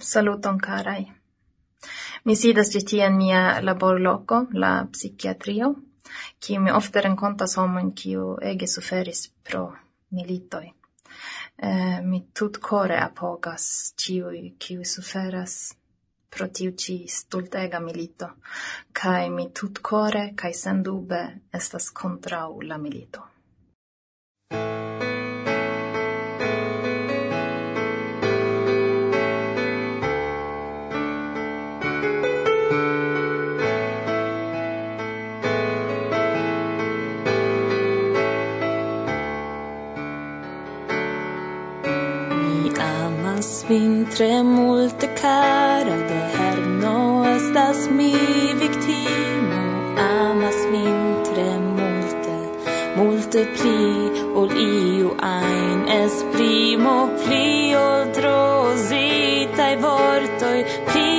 Saluton carai. Mi sidas ĉi tie en mia laborloko, la psikiatrio, kie mi ofte renkontas homojn kiu ege suferis pro militoj. Eh, mi tutkore apogas ĉiuj kiu suferas pro tiu ĉi stultega milito, kaj mi tutkore kaj sendube estas kontraŭ la milito. vin tre multe cara de herno estas mi victimo. Amas vin tre multe multe pli ol iu ein esprimo pli ol drosita i vortoi pli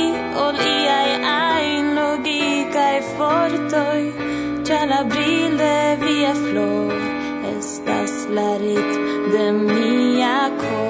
ol iaj ajn i fortoi. Cha la brille via flor estas la rit de mia cor.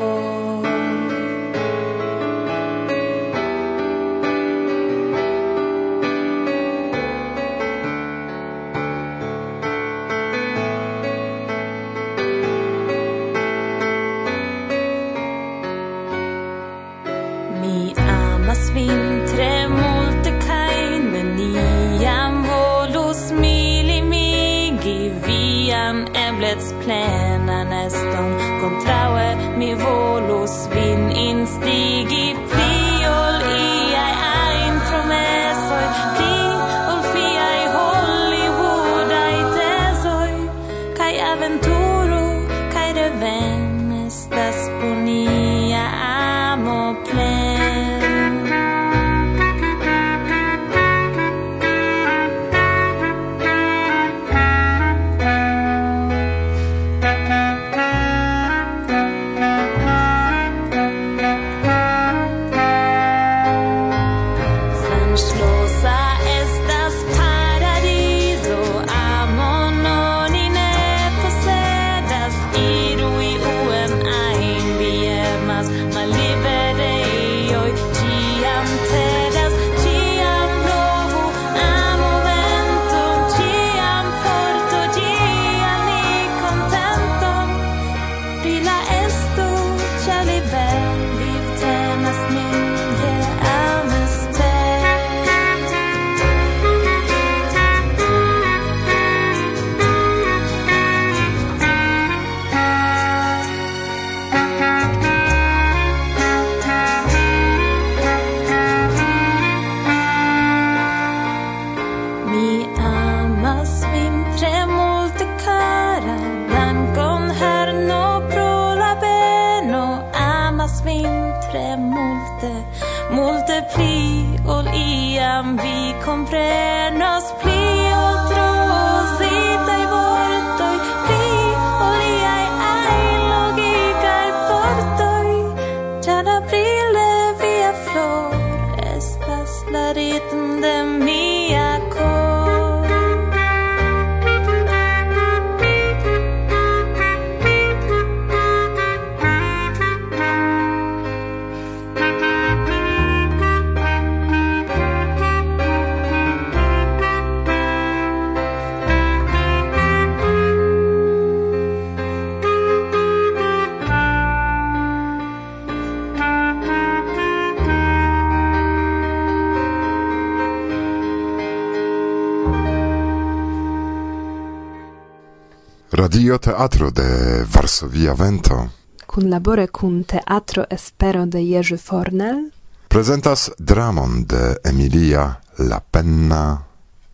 Radio Teatro de Varsovia Vento kun labore kun Teatro Espero de Jerzy Fornel prezentas dramon de Emilia La Penna.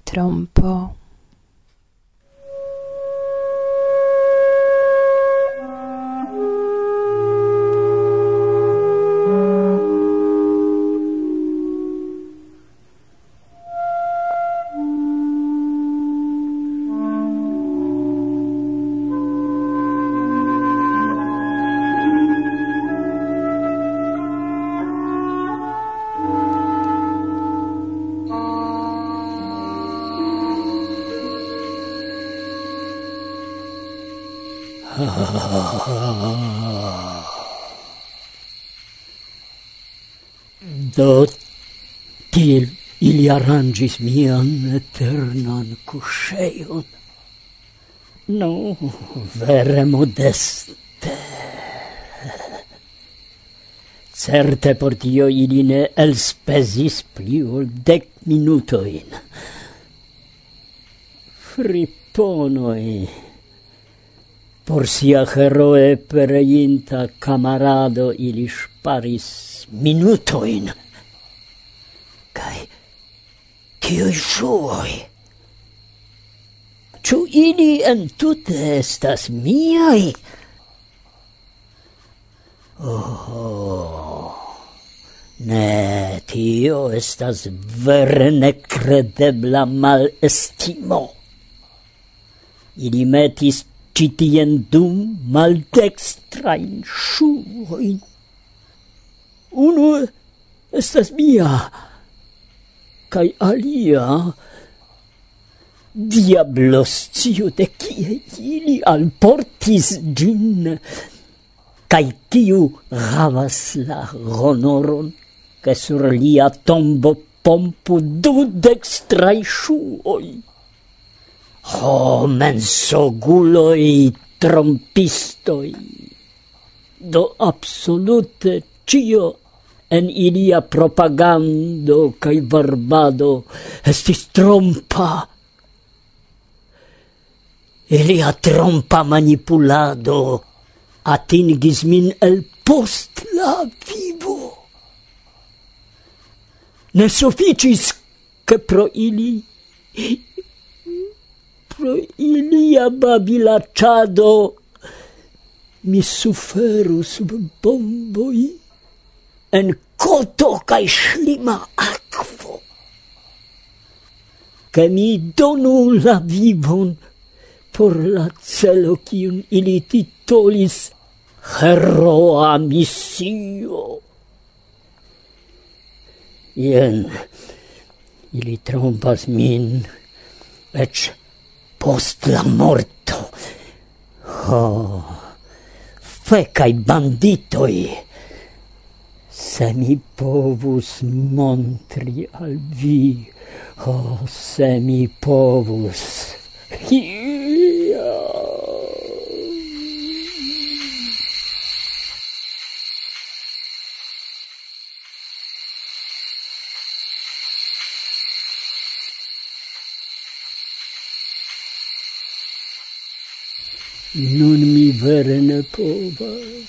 Trompo do til ili arrangis mian eternan cusceion. No, vere modeste. Certe por tio ili ne elspesis pli ol dec minutoin. Friponoi por sia heroe pereinta camarado ili sparis minutoin. Ciui shuoi? Ciu ili entute estas miai? Oh, ne, tio estas vere necredebla malestimo. Ili metis citien dum maldextrain shuoin. Unu estas mia, cae alia, diablos scio de kie ili alportis gin, cae kiu havas la honoron, che sur lia tombo pompu du dextrai shuoi. Ho, mensoguloi trompistoi! Do absolute cio en ilia propagando kai barbado estis trompa. Ilia trompa manipulado atingis min el post la vivo. Ne sufficis che pro ili pro ilia babilacado mi suferu sub bomboi en koto kaj ŝlima akvo. Ke mi donu la vivon por la celo kiun ili titolis heroa misio. Jen, ili trompas min, ec post la morto. Oh, fecai banditoi! se mi povus montri al vi, oh, se mi povus. Nun mi vere ne povas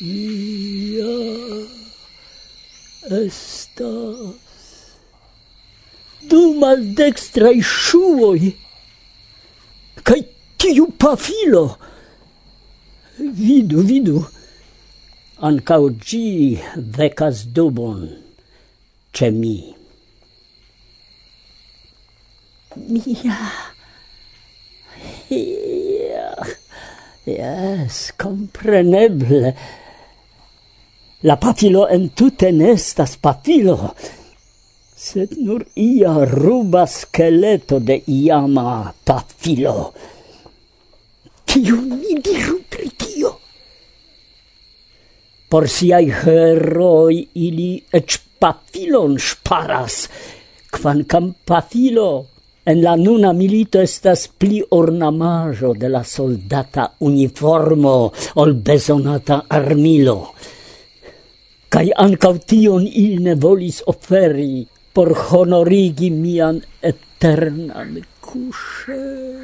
ia estas du maldextrai shuoi kai tiu pafilo. Vidu vidu. Ankaŭ gi vecas dubon ce mi. Mia. Ja, Yes, compreneble. La pafilo en tute nestas pafilo, sed nur ia ruba skeleto de iama pafilo. Kiu mi diru pri tio? Por siai heroi ili ec pafilon sparas, quancam pafilo en la nuna milito estas pli ornamajo de la soldata uniformo ol bezonata armilo kai ancau tion il ne volis offeri por honorigi mian eternan cusceon.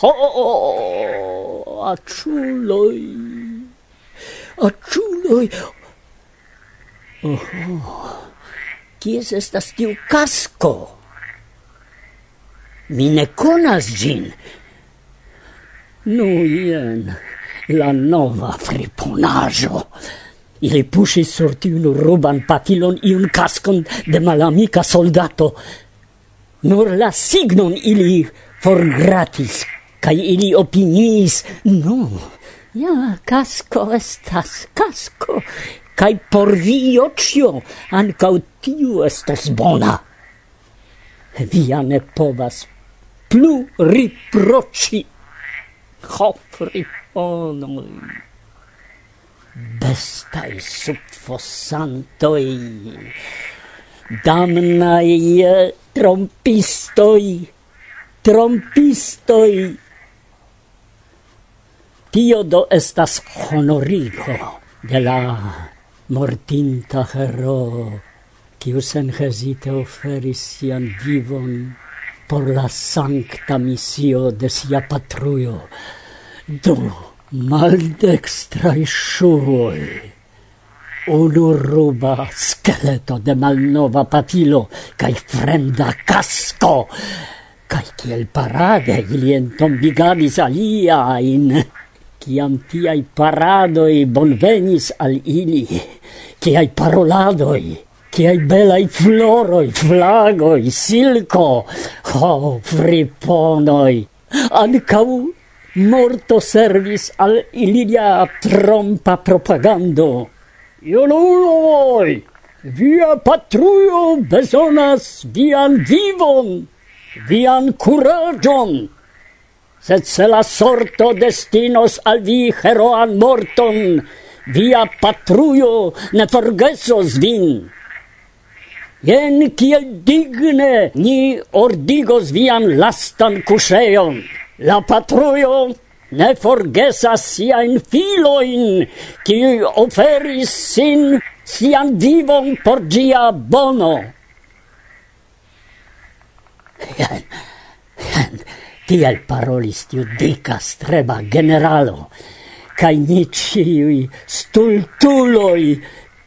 Ho, aculoi, aculoi, oh, oh kies estas tiu casco. Mi ne conas gin. Nu ien, la nova friponajo. Ili pusis sur tiun ruban patilon iun cascon de malamika soldato. Nur la signon ili forgratis, kai ili opiniis, nu, no, ja, casco estas casco, kai por vio ĉio, ancau tiu estos bona. Via ne povas plu riproci. Ho, friponoi! Bestai subfossantoi! Damnai eh, trompistoi! Trompistoi! Tio do estas honorigo de la mortinta hero kiu sen hesite oferis sian vivon por la sancta misio de sia patruio Do, maldextrai ŝuoj, unu ruba skeleto de malnova patilo kai fremda casco kai kiel parade ili entombigamis aliajn. Ciam tiai paradoi bonvenis al ili, ciai paroladoi, ciai belai floroi, flagoi, silco, ho, oh, friponoi, ancau morto servis al ilia trompa propagando. Ioluloi, via patruio besonas vian vivon, vian curagion, sed se la sorto destinos al vi heroan morton, via patrujo ne forgesos vin. Jen kiel digne ni ordigos vian lastan kuŝejon. La patrujo ne forgesas siajn filojn, kiuj oferis sin sian vivon por ĝia bono. Jen, jen, tiel parolis tiu dica streba generalo, cae ni ciui stultuloi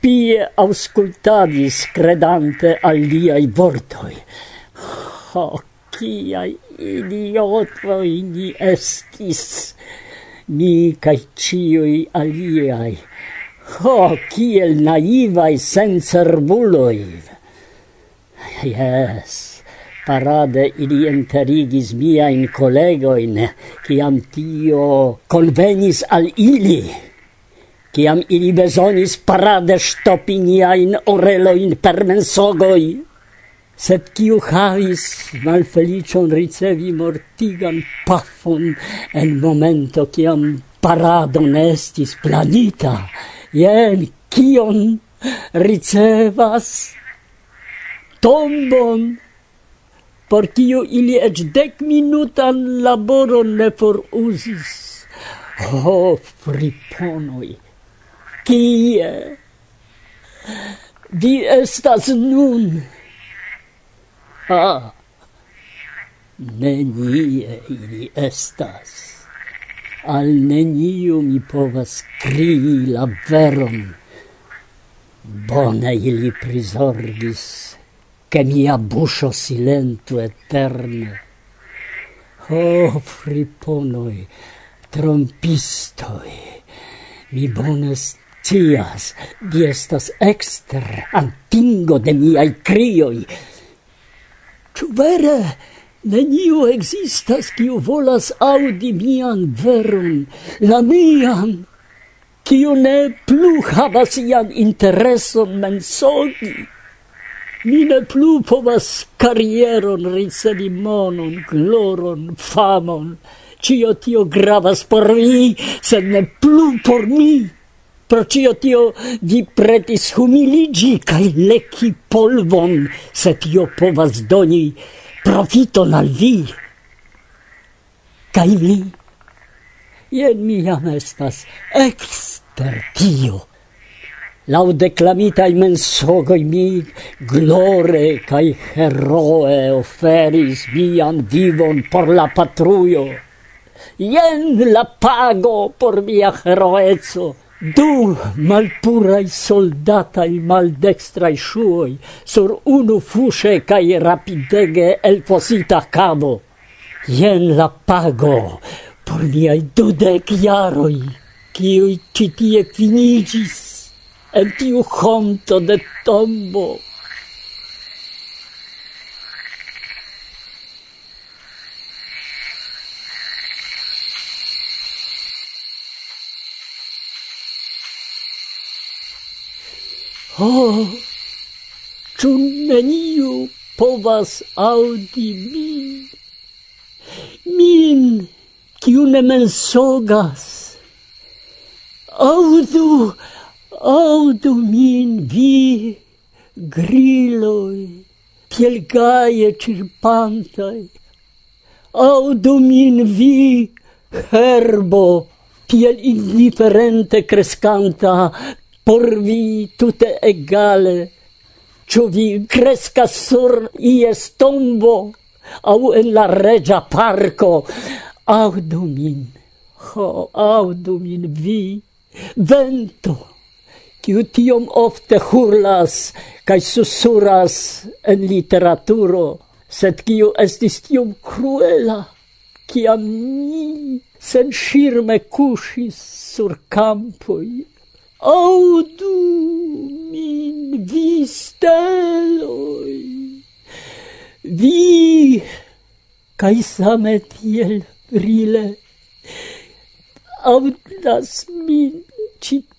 pie auscultadis credante aliai vortoi. Oh, ciai idiotoi ni estis, ni cae ciui aliai. Ho, oh, ciel naivai sencerbuloi! Yes, parade ili enterigis miajn kolegojn, kiam tio convenis al ili, kiam ili besonis parade stopinia in orelojn per mensogoi. Sed kiu havis malfelicion ricevi mortigan pafon en momento kiam paradon estis planita, jen kion ricevas tombon por kiu ili eĉ dek minutan laboron ne foruzis. Ho, oh, friponoj, kie vi estas nun? Ah, nenie ili estas. Al neniu mi povas krii la veron. Bone ili prizorgis che mia buscio silento eterne. Oh, friponoi, trompistoi, mi bones tias, di estas exter antingo de miai crioi. Tu vere, neniu existas kiu volas audi mian verum, la mian, kiu ne plu havas ian intereson mensogi mi ne plu povas karieron ricevi monon, gloron, famon. Cio tio gravas por mi, sed ne plu por mi. Pro cio tio vi pretis humiligi kaj leki polvon, se tio povas doni profiton al vi. Kaj mi, jen mi jam estas ekster tio lau declamitai mensogoi mi glore cae heroe oferis mian vivon por la patruio. Ien la pago por mia heroezzo. Du malpurai soldatai maldextrai shuoi sur unu fusce cae rapidege el fosita cavo. Ien la pago por miai dudec iaroi, cioi citie finigis en tiu honto de tombo. Oh, ĉu neniu povas aŭdi min? Min, kiu ne mensogas? Aŭdu! Oh, Audu min vi, griloi, piel gaie cirpantai, audu min vi, herbo, piel indifferente crescanta, por vi tutte egale, ciò vi cresca sur ies tombo, au en la regia parco, audu min, ho, audu min vi, vento, kiu tiom ofte hurlas kaj susuras en literaturo, sed kiu estis tiom cruela, kiam ni sen shirme sur campoi. Audu min vi steloi, vi, cae same tiel brile, audas min cit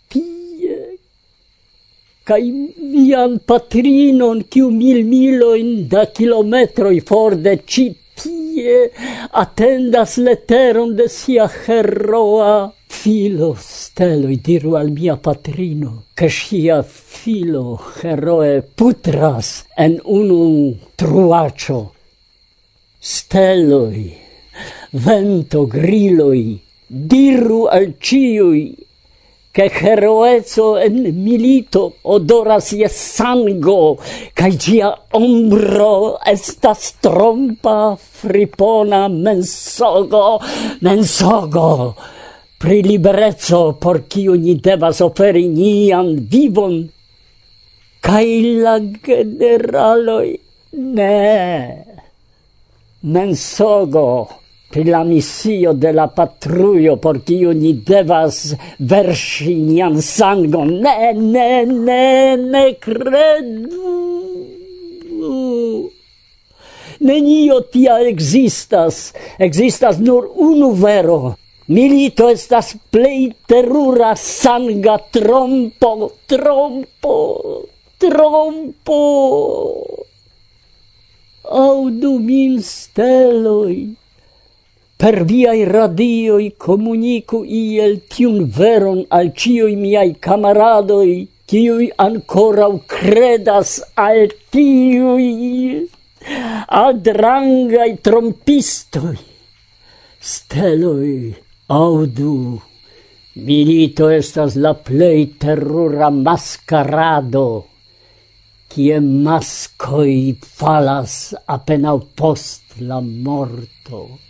cae mian patrinon ciu mil miloin da kilometroi for de citie, tie atendas de sia heroa filo. Steloi diru al mia patrino che sia filo heroe putras en unu truaĉo. Steloi, vento griloi, diru al ciui che heroezzo en milito odoras je sango, cae gia ombro estas trompa fripona mensogo, mensogo, pri liberezzo por ciu ni devas oferi nian vivon, cae la generaloi ne. Mensogo pri la misio de la patrujo por kiu ni devas verŝi nian sangon. Ne, ne, ne, ne kredu. Nenio tia existas, existas nur unu vero. Milito estas plei terura sanga trompo, trompo, trompo. Audu min steloi per viai radioi comunicu iel tiun veron al cioi miai camaradoi, cioi ancorau credas al tiui adrangai trompistoi. Steloi, audu, milito estas la plei terrora mascarado, cie mascoi falas apenau post la morto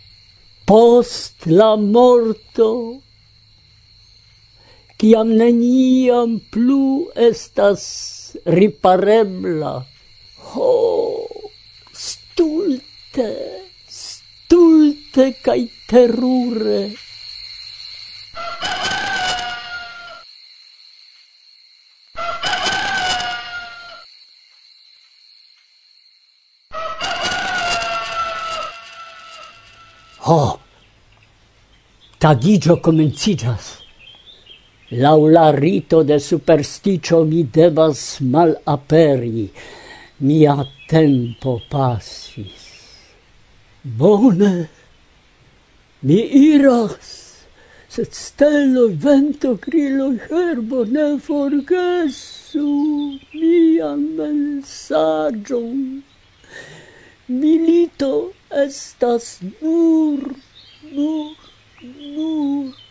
post la morto, kiam neniam plu estas riparebla. Ho, stulte, stulte kaj terure. Ho! Tagigio comencigas. Lau la rito de supersticio mi devas mal aperi. Mia tempo passis. Bone! Mi iras, sed stello, vento, grillo, herbo ne forgesu mian mensaĝon. Milito! estas nur, nur, nur.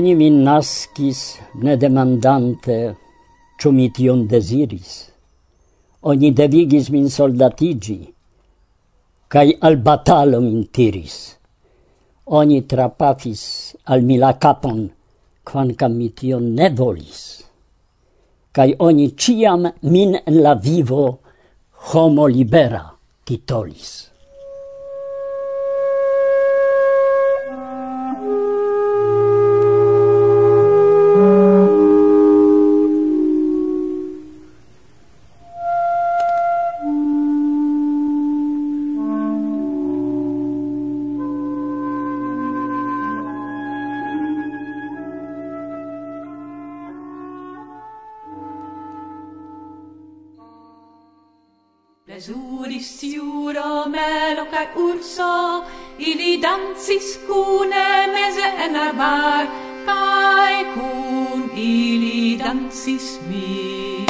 oni min nascis ne demandante, ĉu mi tion desiris. Oni devigis min soldatigi, cae al batalo min tiris. Oni trapafis al mi la capon, quancam mi tion ne volis. Cae oni ciam min en la vivo homo libera titolis. dancis mi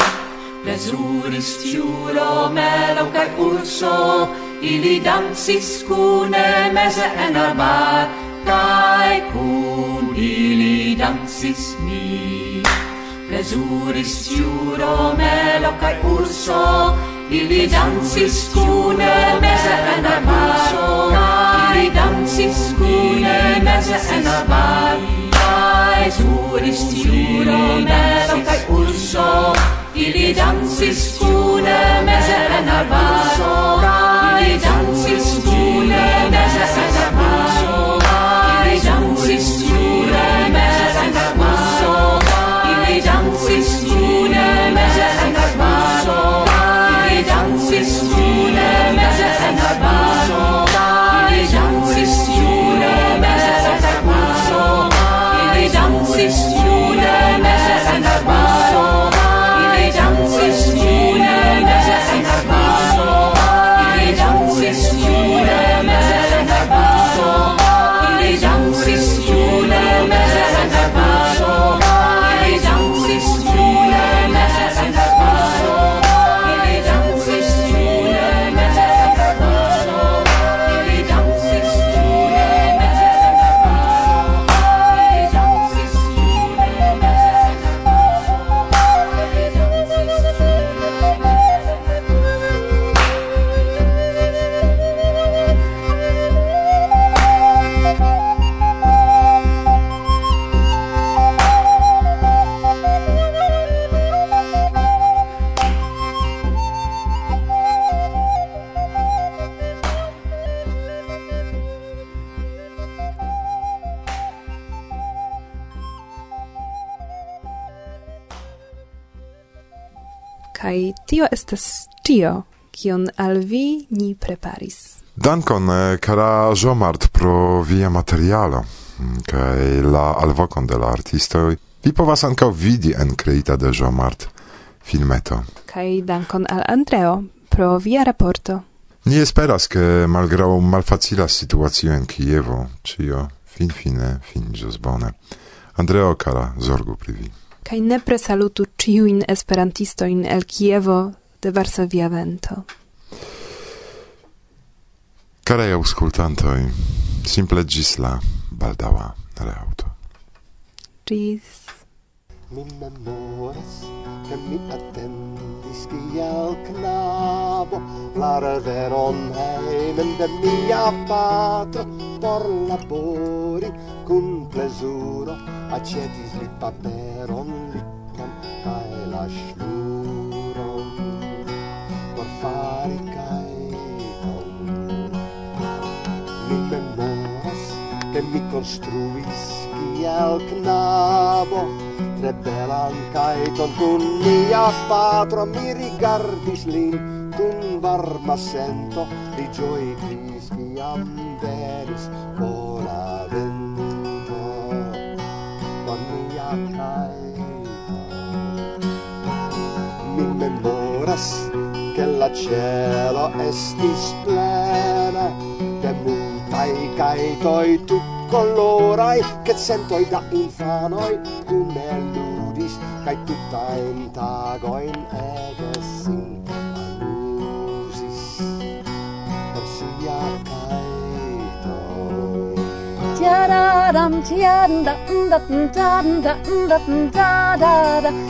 Plezuris ciulo, melo cae urso, ili dancis cune mese en arbar, cae cun ili dancis mi. Plezuris ciulo, melo kai urso, ili dancis cune mese en arbar, ili dancis cune mese en arbar, kaj suris tiuron belon kaj urso, ili dancis kune meze en ili dancis kai tio estas tio kion al vi ni preparis. Dankon, eh, cara Jomart, pro via materialo, mm, kai la alvocon de la artistoi. Vi povas ankaŭ vidi en kreita de Jomart filmeto. Kai dankon al Andreo pro via raporto. Ni esperas che malgraŭ malfacila situacio en Kievo, ĉio finfine finiĝos bone. Andreo, cara, zorgu pri vi kaj nepre salutu ciuin esperantistoin el Kievo de Varsovia vento. Carei auscultantoi, simple gis la baldaua reauto. Gis. Mi memoras, che mi attendis kiel knabo la reveron heimen de mia patro por labori cum plezuro acetis li paperon lignon kaj la ŝnuron por fari kajton mi memoras ke mi konstruis kiel knabo tre belan kajton kun mia patro mi rigardis lin kun varma sento li ĝojigis kiam venis por bezonas che la cielo estis plena de multai caetoi tut colorai che sentoi da infanoi cune ludis cae tutain tagoin ege sin alusis. Per sia caetoi Tiararam, tiaran, da, da, da, da, da, da, da, da, da, da,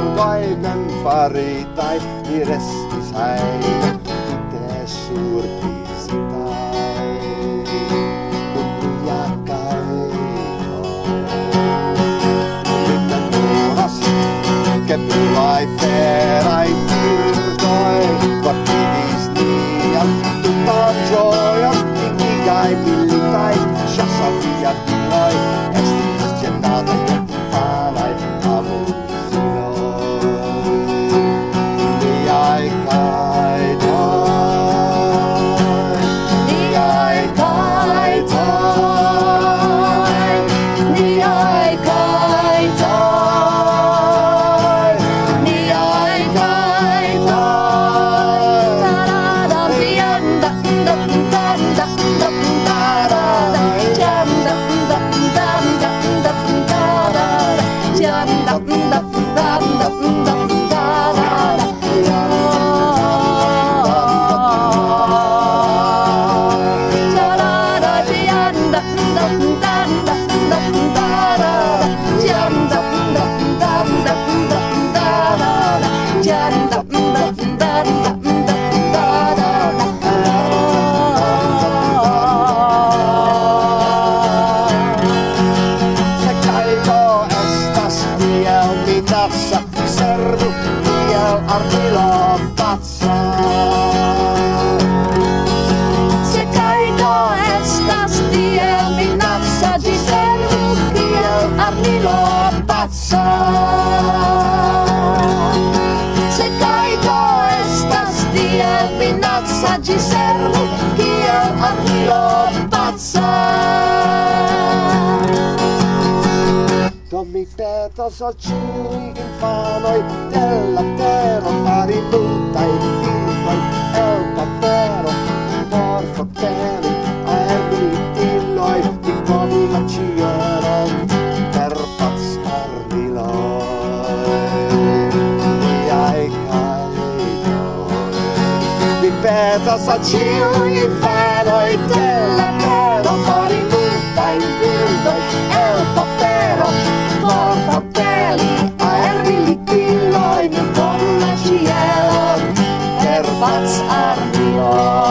bajnen faritaj, mi restis hejme, tute surprizitaj. Kun mia kaino, mi memoras, ke pluraj feraj birdoj vartigis nian tutan ĝojon, indigaj militaj, ŝasaj viaj diloj, estis ĝenataj petos al ciui infanoi della terra fari tutta i piccoli el papero porfo teni aerbi dilloi di povula ciero per pascarvi loi. Ai calidoi di petos al ciui infanoi della terra pari tutta i piccoli el papero Fratelli, aerbi liquilloi, ne bombe cielon, erbats ardioi.